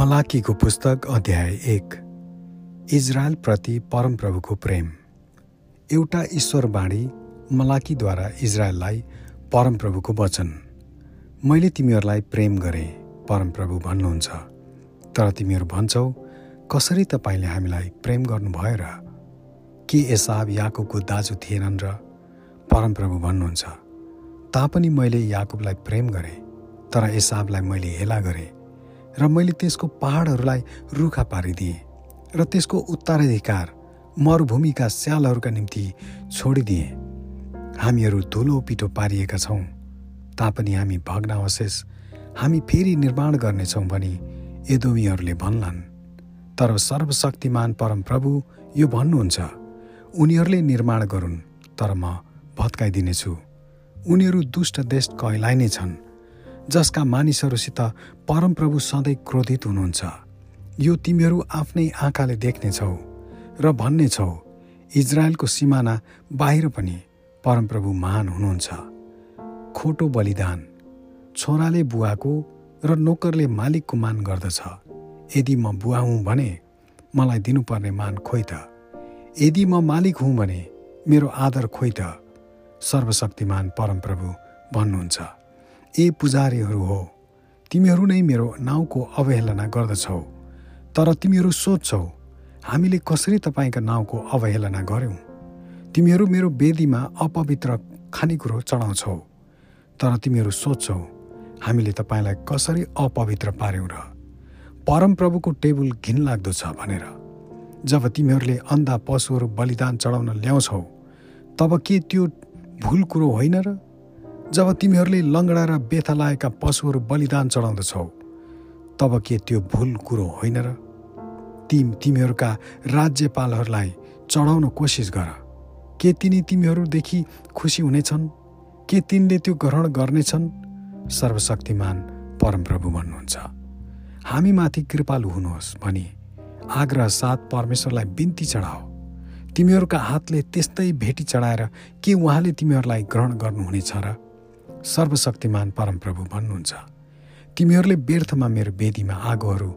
मलाकीको पुस्तक अध्याय एक। इजरायलप्रति परमप्रभुको प्रेम। एउटा ईश्वरवाणी मलाकीद्वारा इजरायललाई परमप्रभुको वचन। मैले तिमीहरूलाई प्रेम गरेँ परमप्रभु भन्नुहुन्छ। तर तिमीहरू भन्छौ कसरी तपाईँले हामीलाई प्रेम गर्नुभयो र के एसाब याकुबको दाजु थिएनन् र परमप्रभु भन्नुहुन्छ। तापनि मैले याकुबलाई प्रेम गरेँ तर एसाबलाई मैले हेला गरेँ। र मैले त्यसको पहाडहरूलाई रुखा पारिदिएँ र त्यसको उत्तराधिकार मरुभूमिका स्यालहरूका निम्ति छोडिदिएँ। हामीहरू धुलो पिठो पारिएका छौँ तापनि हामी भग्नावशेष हामी फेरि निर्माण गर्नेछौँ भनी एदोमीहरूले भन्लान्। तर सर्वशक्तिमान परमप्रभु यो भन्नुहुन्छ उनीहरूले निर्माण गरून् तर म भत्काइदिनेछु। उनीहरू दुष्ट देश कहलाइने छन् जसका मानिसहरूसित परमप्रभु सधैँ क्रोधित हुनुहुन्छ। यो तिमीहरू आफ्नै आँखाले देख्नेछौ र भन्नेछौ इजरायलको सिमाना बाहिर पनि परमप्रभु महान हुनुहुन्छ। खोटो बलिदान छोराले बुवाको र नोकरले मालिकको मान गर्दछ। यदि म बुवा हुँ भने मलाई दिनुपर्ने मान खोइ त। यदि म मालिक हुँ भने मेरो आदर खोइ त। सर्वशक्तिमान परमप्रभु भन्नुहुन्छ। ए पुजारीहरू हो। तिमीहरू नै मेरो नाउँको अवहेलना गर्दछौ तर तिमीहरू सोध्छौ हामीले कसरी तपाईँका नाउँको अवहेलना गर्यौँ? तिमीहरू मेरो वेदीमा अपवित्र खानेकुरो चढाउँछौ तर तिमीहरू सोध्छौ हामीले तपाईँलाई कसरी अपवित्र पार्यौँ र परमप्रभुको टेबुल घिनलाग्दो छ भनेर। जब तिमीहरूले अन्धा पशुहरू बलिदान चढाउन ल्याउँछौ तब के त्यो भुल कुरो होइन र? जब तिमीहरूले लङ्गडा र बेथा लागेका पशुहरू बलिदान चढाउँदछौ तब के त्यो भुल कुरो होइन र? तिम तिमीहरूका राज्यपालहरूलाई चढाउन कोसिस गर। के तिनी तिमीहरूदेखि खुसी हुनेछन्? के तिनले त्यो ग्रहण गर्नेछन्? सर्वशक्तिमान परमप्रभु भन्नुहुन्छ। हामीमाथि कृपालु हुनुहोस् भनी आग्रह साथ परमेश्वरलाई बिन्ती चढाओ। तिमीहरूका हातले त्यस्तै भेटी चढाएर के उहाँले तिमीहरूलाई ग्रहण गर्नुहुनेछ र? सर्वशक्तिमान परमप्रभु भन्नुहुन्छ। तिमीहरूले व्यर्थमा मेरो वेदीमा आगोहरू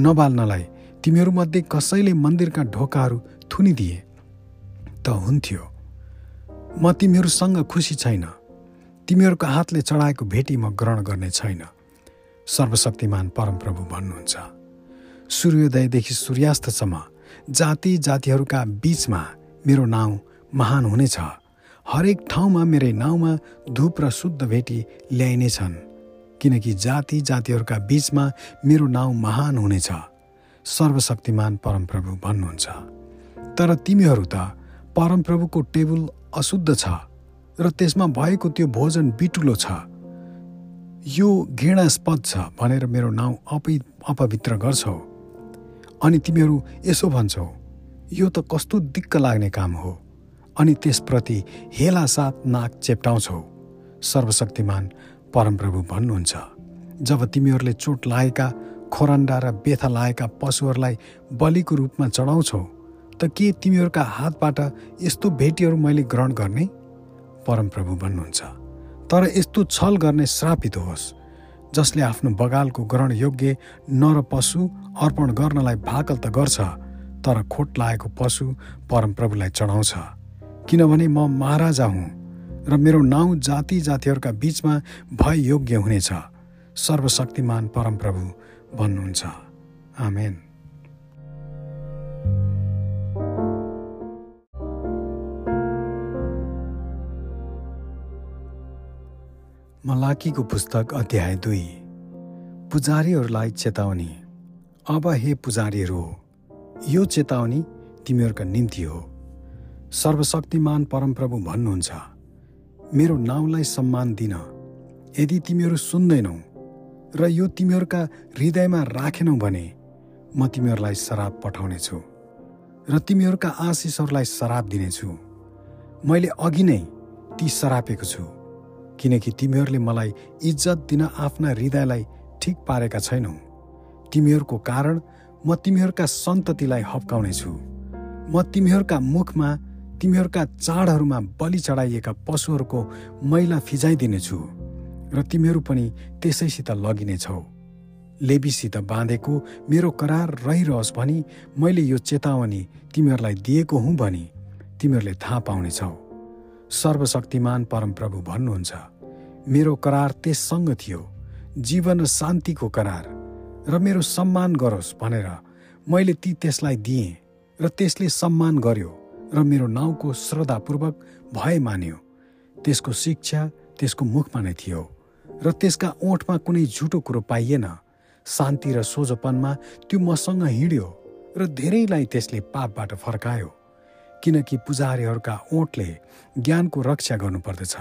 नबाल्नलाई तिमीहरूमध्ये कसैले मन्दिरका ढोकाहरू थुनिदिए त हुन्थ्यो। म तिमीहरूसँग खुसी छैन। तिमीहरूको हातले चढाएको भेटी म ग्रहण गर्ने छैन। सर्वशक्तिमान परमप्रभु भन्नुहुन्छ। सूर्योदयदेखि सूर्यास्तसम्म जाति जातिहरूका बीचमा मेरो नाउँ महान हुनेछ। हरेक ठाउँमा मेरै नाउँमा धुप र शुद्ध भेटी ल्याइनेछन् किनकि जाति जातिहरूका बीचमा मेरो नाउँ महान हुनेछ सर्वशक्तिमान परमप्रभु भन्नुहुन्छ। तर तिमीहरू त परमप्रभुको टेबुल अशुद्ध छ र त्यसमा भएको त्यो भोजन बिटुलो छ। यो घृणास्पद छ भनेर मेरो नाउँ अपि अपवित्र गर्छौ। अनि तिमीहरू यसो भन्छौ यो त कस्तो दिक्क लाग्ने काम हो। अनि त्यसप्रति हेला साथ नाक चेप्टाउँछौ। सर्वशक्तिमान परमप्रभु भन्नुहुन्छ जब तिमीहरूले चोट लागेका खोरन्डा र बेथा लागेका पशुहरूलाई बलिको रूपमा चढाउँछौ त के तिमीहरूका हातबाट यस्तो भेटीहरू मैले ग्रहण गर्ने? परमप्रभु भन्नुहुन्छ तर यस्तो छल गर्ने श्रापित होस् जसले आफ्नो बगालको ग्रहण योग्य नर पशु अर्पण गर्नलाई भाकल त गर्छ तर खोट लागेको पशु परमप्रभुलाई चढाउँछ। किनभने म महाराजा हुँ र मेरो नाउँ जाति जातिहरूका बिचमा भय योग्य हुनेछ। सर्वशक्तिमान परमप्रभु भन्नुहुन्छ। आमेन। मलाकीको पुस्तक अध्याय दुई। पुजारीहरूलाई चेतावनी। अब हे पुजारीहरू यो चेतावनी तिमीहरूका निम्ति हो। सर्वशक्तिमान परमप्रभु भन्नुहुन्छ मेरो नाउँलाई सम्मान दिन। यदि तिमीहरू सुन्दैनौ र यो तिमीहरूका हृदयमा राखेनौ भने म तिमीहरूलाई शराब पठाउनेछु र तिमीहरूका आशिषहरूलाई शराब दिनेछु। मैले अघि नै ती सरापेको छु किनकि तिमीहरूले मलाई इज्जत दिन आफ्ना हृदयलाई ठिक पारेका छैनौ। तिमीहरूको कारण म तिमीहरूका सन्ततिलाई हप्काउनेछु। म तिमीहरूका मुखमा तिमीहरूका चाडहरूमा बलि चढाइएका पशुहरूको मैला फिजाइदिनेछु र तिमीहरू पनि त्यसैसित लगिनेछौ। लेबीसित बाँधेको मेरो करार रहिरहोस् भनी मैले यो चेतावनी तिमीहरूलाई दिएको हुँ भनी तिमीहरूले थाहा पाउनेछौ। सर्वशक्तिमान परमप्रभु भन्नुहुन्छ मेरो करार त्यससँग थियो जीवन र शान्तिको करार र मेरो सम्मान गरोस् भनेर मैले ती त्यसलाई दिएँ र त्यसले सम्मान गर्यो। र मेरो नाउँको श्रद्धापूर्वक भय मान्यो। त्यसको शिक्षा त्यसको मुखमा नै थियो र त्यसका ओठमा कुनै झुटो कुरो पाइएन। शान्ति र सोझोपनमा त्यो मसँग हिँड्यो र धेरैलाई त्यसले पापबाट फर्कायो किनकि पुजारीहरूका ओठले ज्ञानको रक्षा गर्नुपर्दछ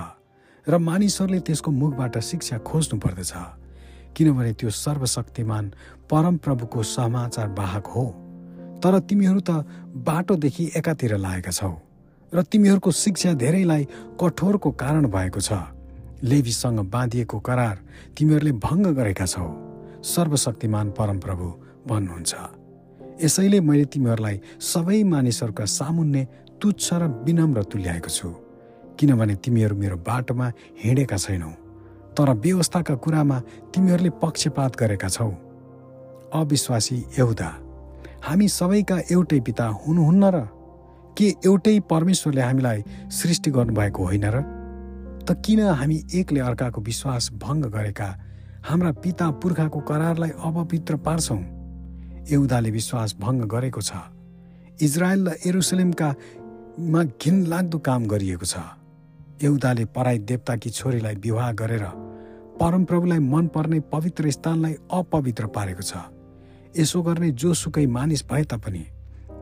र मानिसहरूले त्यसको मुखबाट शिक्षा खोज्नु पर्दछ किनभने त्यो सर्वशक्तिमान परमप्रभुको समाचार वाहक हो। तर तिमीहरू त बाटोदेखि एकातिर लागेका छौ र तिमीहरूको शिक्षा धेरैलाई कठोरको कारण भएको छ। लेवीसँग बाँधिएको करार तिमीहरूले भङ्ग गरेका छौ। सर्वशक्तिमान परमप्रभु भन्नुहुन्छ। यसैले मैले तिमीहरूलाई सबै मानिसहरूका सामुन्ने तुच्छ र विनम्र तुल्याएको छु। किनभने तिमीहरू मेरो बाटोमा हिँडेका छैनौ तर व्यवस्थाका कुरामा तिमीहरूले पक्षपात गरेका छौ। अविश्वासी यहुदा। हामी सबैका एउटै पिता हुनुहुन्न र के एउटै परमेश्वरले हामीलाई सृष्टि गर्नुभएको होइन र? त किन हामी एकले अर्काको विश्वास भङ्ग गरेका हाम्रा पिता पुर्खाको करारलाई अपवित्र पार्छौँ? एउदाले विश्वास भङ्ग गरेको छ। इजरायल र एरुसलेमका मा घिनलाग्दो काम गरिएको छ। एउदाले पराई देवताकी छोरीलाई विवाह गरेर परमप्रभुलाई मनपर्ने पवित्र स्थानलाई अपवित्र पारेको छ। यसो गर्ने जोसुकै मानिस भए तापनि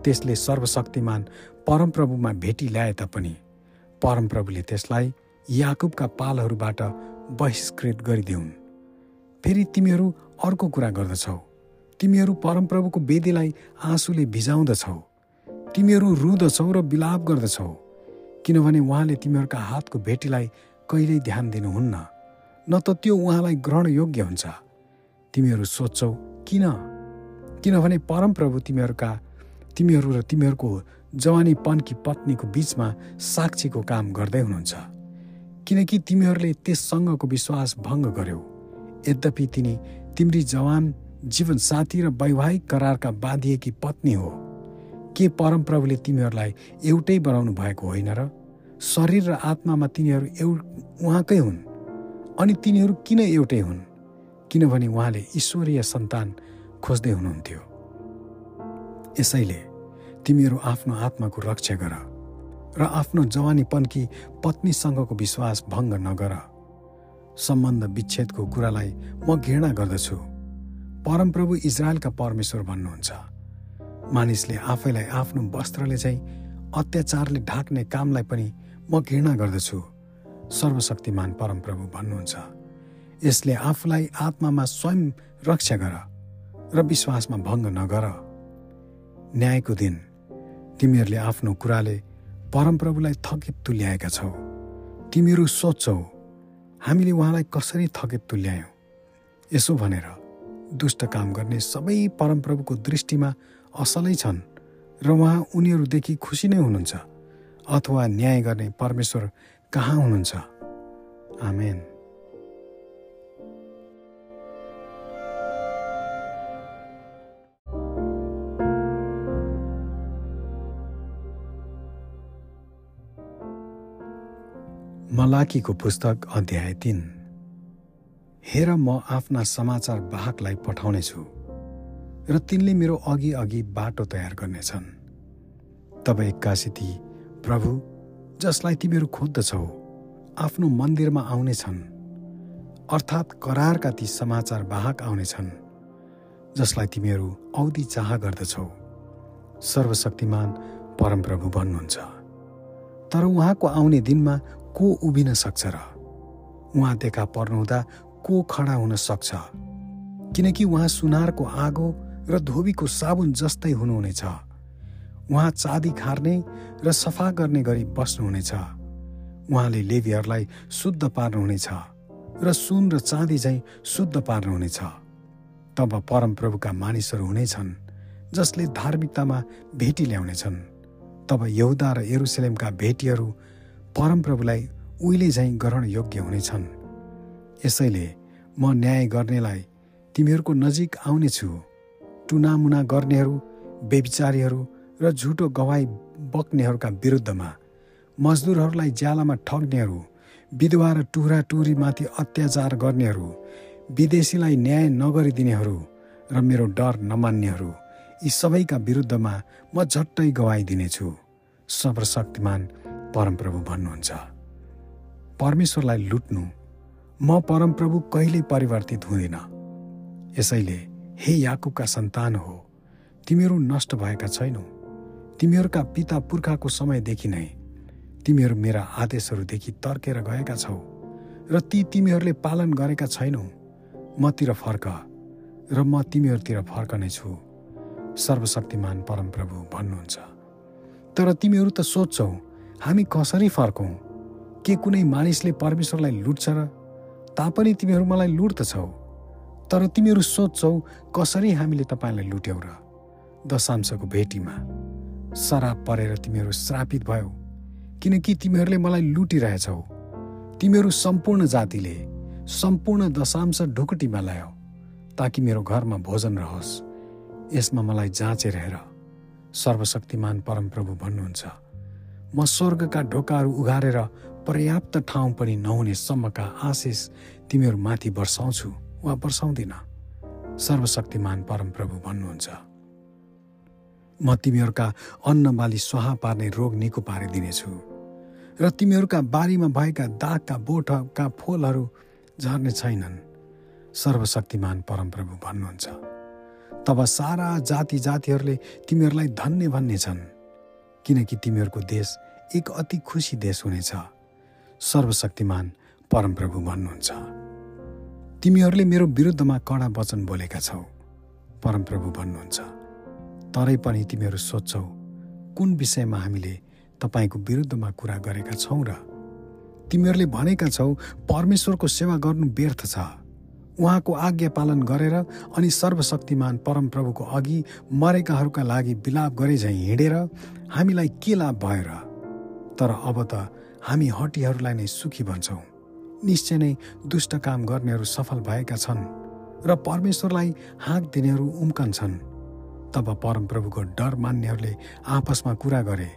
त्यसले सर्वशक्तिमान परमप्रभुमा भेटी ल्याए तापनि परमप्रभुले त्यसलाई याकुबका पालहरूबाट बहिष्कृत गरिदेऊन् फेरि तिमीहरू अर्को कुरा गर्दछौ। तिमीहरू परमप्रभुको वेदीलाई आँसुले भिजाउँदछौ। तिमीहरू रुँदछौ र विलाप गर्दछौ किनभने उहाँले तिमीहरूका हातको भेटीलाई कहिल्यै ध्यान दिनुहुन्न न त त्यो उहाँलाई ग्रहण योग्य हुन्छ। तिमीहरू सोध्छौ किन? किनभने परमप्रभु तिमीहरूका तिमीहरू र तिमीहरूको जवानीपनकी पत्नीको बिचमा साक्षीको काम गर्दै हुनुहुन्छ। किनकि तिमीहरूले त्यससँगको विश्वास भङ्ग गर्यौ। यद्यपि तिनी तिम्री जवान जीवनसाथी र वैवाहिक करारका बाँधिएकी पत्नी हो। के परमप्रभुले तिमीहरूलाई एउटै बनाउनु भएको होइन र? शरीर र आत्मामा तिनीहरू एउ उहाँकै हुन्। अनि तिनीहरू किन एउटै हुन्? किनभने उहाँले ईश्वरीय सन्तान खोज्दै हुनुहुन्थ्यो। यसैले तिमीहरू आफ्नो आत्माको रक्षा गर र आफ्नो जवानीपनकी पत्नीसँगको विश्वास भङ्ग नगर। सम्बन्ध विच्छेदको कुरालाई म घृणा गर्दछु। परमप्रभु इजरायलका परमेश्वर भन्नुहुन्छ। मानिसले आफैलाई आफ्नो वस्त्रले चाहिँ अत्याचारले ढाक्ने कामलाई पनि म घृणा गर्दछु। सर्वशक्तिमान परमप्रभु भन्नुहुन्छ। यसले आफूलाई आत्मामा स्वयं रक्षा गर। र विश्वासमा भङ्ग नगर। न्यायको दिन तिमीहरूले आफ्नो कुराले परमप्रभुलाई थकित तुल्याएका छौ। तिमीहरू सोध्छौ हामीले उहाँलाई कसरी थकित तुल्यायौँ? यसो भनेर दुष्ट काम गर्ने सबै परमप्रभुको दृष्टिमा असलै छन् र उहाँ उनीहरूदेखि खुसी नै हुनुहुन्छ अथवा न्याय गर्ने परमेश्वर कहाँ हुनुहुन्छ? आमेन। मलाकीको पुस्तक अध्याय तिन। हेर म आफ्ना समाचार वाहकलाई पठाउनेछु र तिनले मेरो अघि अघि बाटो तयार गर्नेछन्। तब एक्कासी ती प्रभु जसलाई तिमीहरू खोज्दछौ आफ्नो मन्दिरमा आउनेछन्। अर्थात् करारका ती समाचार वाहक आउनेछन् जसलाई तिमीहरू औधी चाह गर्दछौ। सर्वशक्तिमान परमप्रभु भन्नुहुन्छ। तर उहाँको आउने दिनमा को उभिन सक्छ र? उहाँ देखा पर्नुहुँदा को खडा हुन सक्छ? किनकि उहाँ सुनारको आगो र धोबीको साबुन जस्तै हुनुहुनेछ। उहाँ चाँदी खार्ने र सफा गर्ने गरी बस्नुहुनेछ। उहाँले लेबीहरूलाई शुद्ध पार्नुहुनेछ र सुन र चाँदी झैँ शुद्ध पार्नुहुनेछ। तब परमप्रभुका मानिसहरू हुनेछन् जसले धार्मिकतामा भेटी ल्याउनेछन्। तब यहुदा र एरुसलेमका भेटीहरू परमप्रभुलाई उहिले झैँ ग्रहण योग्य हुनेछन्। यसैले म न्याय गर्नेलाई तिमीहरूको नजिक आउनेछु। टुनामुना गर्नेहरू बेविचारीहरू र झुटो गवाई बक्नेहरूका विरुद्धमा मजदुरहरूलाई ज्यालामा ठग्नेहरू विधवा र टुरा टुरीमाथि अत्याचार गर्नेहरू विदेशीलाई न्याय नगरिदिनेहरू र मेरो डर नमान्नेहरू यी सबैका विरुद्धमा म झट्टै गवाई दिनेछु। सर्वशक्तिमान परमप्रभु भन्नुहुन्छ। परमेश्वरलाई लुट्नु म परमप्रभु कहिल्यै परिवर्तित हुँदिन। यसैले हे याकुबका सन्तान हो तिमीहरू नष्ट भएका छैनौ। तिमीहरूका पिता पुर्खाको समयदेखि नै तिमीहरू मेरा आदेशहरूदेखि तर्केर गएका छौ र ती तिमीहरूले पालन गरेका छैनौ। मतिर फर्क र म तिमीहरूतिर फर्कने छु सर्वशक्तिमान परमप्रभु भन्नुहुन्छ। तर तिमीहरू त सोध्छौ हामी कसरी फर्कौँ के कुनै मानिसले परमेश्वरलाई लुट्छ र तापनि तिमीहरू मलाई लुट्दछौ? तर तिमीहरू सोध्छौ कसरी हामीले तपाईँलाई लुट्यौ र? दशांशको भेटीमा सराप परेर तिमीहरू श्रापित भयो किनकि तिमीहरूले मलाई लुटिरहेछौ। तिमीहरू सम्पूर्ण जातिले सम्पूर्ण दशांश ढुकुटीमा ल्यायो ताकि मेरो घरमा भोजन रहोस्। यसमा मलाई जाँचेर हेर। सर्वशक्तिमान परमप्रभु भन्नुहुन्छ। म स्वर्गका ढोकाहरू उघारेर पर्याप्त ठाउँ पनि नहुने सम्मका आशिष तिमीहरू माथि वर्षाउँछु वा वर्षाउँदिन। सर्वशक्तिमान परमप्रभु भन्नुहुन्छ। म तिमीहरूका अन्न बाली स्वाहा पार्ने रोग निको पारिदिनेछु र तिमीहरूका बारीमा भएका दागका बोटका फुलहरू झर्ने छैनन्। सर्वशक्तिमान परमप्रभु भन्नुहुन्छ। तब सारा जाति जातिहरूले तिमीहरूलाई धन्य भन्ने छन् किनकि तिमीहरूको देश एक अति खुसी देश हुनेछ। सर्वशक्तिमान परमप्रभु भन्नुहुन्छ। तिमीहरूले मेरो विरुद्धमा कडा वचन बोलेका छौ परमप्रभु भन्नुहुन्छ। तरै पनि तिमीहरू सोध्छौ कुन विषयमा हामीले तपाईँको विरुद्धमा कुरा गरेका छौँ र? तिमीहरूले भनेका छौ परमेश्वरको सेवा गर्नु व्यर्थ छ। उहाँको आज्ञा पालन गरेर अनि सर्वशक्तिमान परमप्रभुको अघि मरेकाहरूका लागि विलाप गरे झैँ हिँडेर हामीलाई के लाभ भयो र? तर अब त हामी हटीहरूलाई नै सुखी भन्छौँ। निश्चय नै दुष्ट काम गर्नेहरू सफल भएका छन् र परमेश्वरलाई हाँक दिनेहरू उम्कन्छन् तब परमप्रभुको डर मान्नेहरूले आपसमा कुरा गरे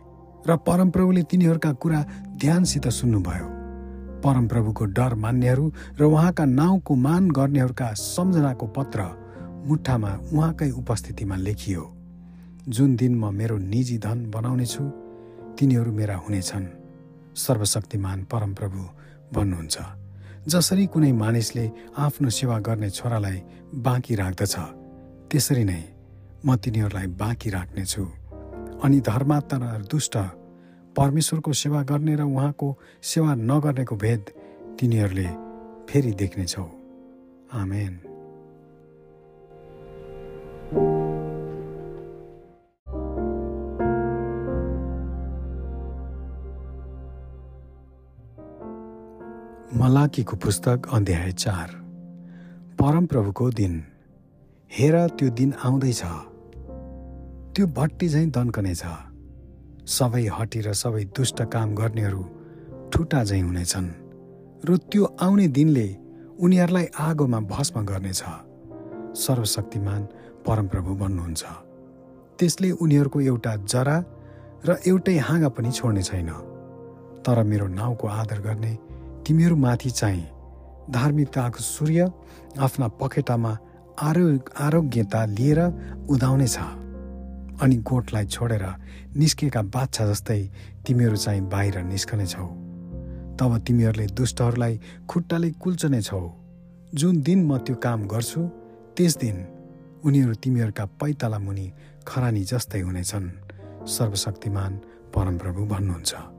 र परमप्रभुले तिनीहरूका कुरा ध्यानसित सुन्नुभयो। परमप्रभुको डर मान्नेहरू र उहाँका नाउँको मान गर्नेहरूका सम्झनाको पत्र मुठामा उहाँकै उपस्थितिमा लेखियो। जुन दिन म मेरो निजी धन बनाउनेछु तिनीहरू मेरा हुनेछन्। सर्वशक्तिमान परमप्रभु भन्नुहुन्छ जसरी कुनै मानिसले आफ्नो सेवा गर्ने छोरालाई बाँकी राख्दछ त्यसरी नै म तिनीहरूलाई बाँकी राख्नेछु। अनि धर्मात्मा दुष्ट परमेश्वरको सेवा गर्ने र उहाँको सेवा नगर्नेको भेद तिनीहरूले फेरि देख्नेछौ। आमेन। मलाकीको पुस्तक अध्याय चार। परमप्रभुको दिन। हेर त्यो दिन आउँदैछ। त्यो भट्टी झैँ दन्कनेछ। सबै हटी र सबै दुष्ट काम गर्नेहरू ठुटा झैँ हुनेछन् र त्यो आउने दिनले उनीहरूलाई आगोमा भस्म गर्नेछ। सर्वशक्तिमान परमप्रभु भन्नुहुन्छ त्यसले उनीहरूको एउटा जरा र एउटै हाँगा पनि छोड्ने छैन। तर मेरो नाउँको आदर गर्ने तिमीहरूमाथि चाहिँ धार्मिकताको सूर्य आफ्ना पखेटामा आरो आरोग्यता लिएर उदाउनेछ अनि गोठलाई छोडेर निस्केका बाछा जस्तै तिमीहरू चाहिँ बाहिर निस्कनेछौ। तब तिमीहरूले दुष्टहरूलाई खुट्टाले कुल्चनेछौ। जुन दिन म त्यो काम गर्छु त्यस दिन उनीहरू तिमीहरूका पैताला मुनि खरानी जस्तै हुनेछन्। सर्वशक्तिमान परमप्रभु भन्नुहुन्छ।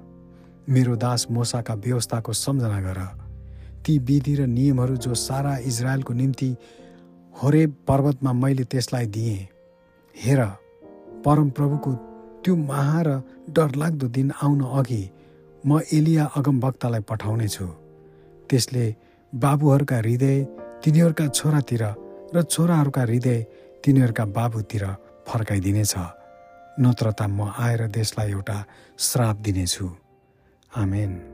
मेरो दास मोसाका व्यवस्थाको सम्झना गर। ती विधि र नियमहरू जो सारा इजरायलको निम्ति होरे पर्वतमा मैले त्यसलाई दिएँ। हेर परमप्रभुको त्यो महा र डरलाग्दो दिन आउन अघि म एलिया अगमभक्तलाई पठाउनेछु। त्यसले बाबुहरूका हृदय तिनीहरूका छोरातिर र छोराहरूका हृदय तिनीहरूका बाबुतिर फर्काइदिनेछ। नत्र त म आएर देशलाई एउटा श्राप दिनेछु। आमेन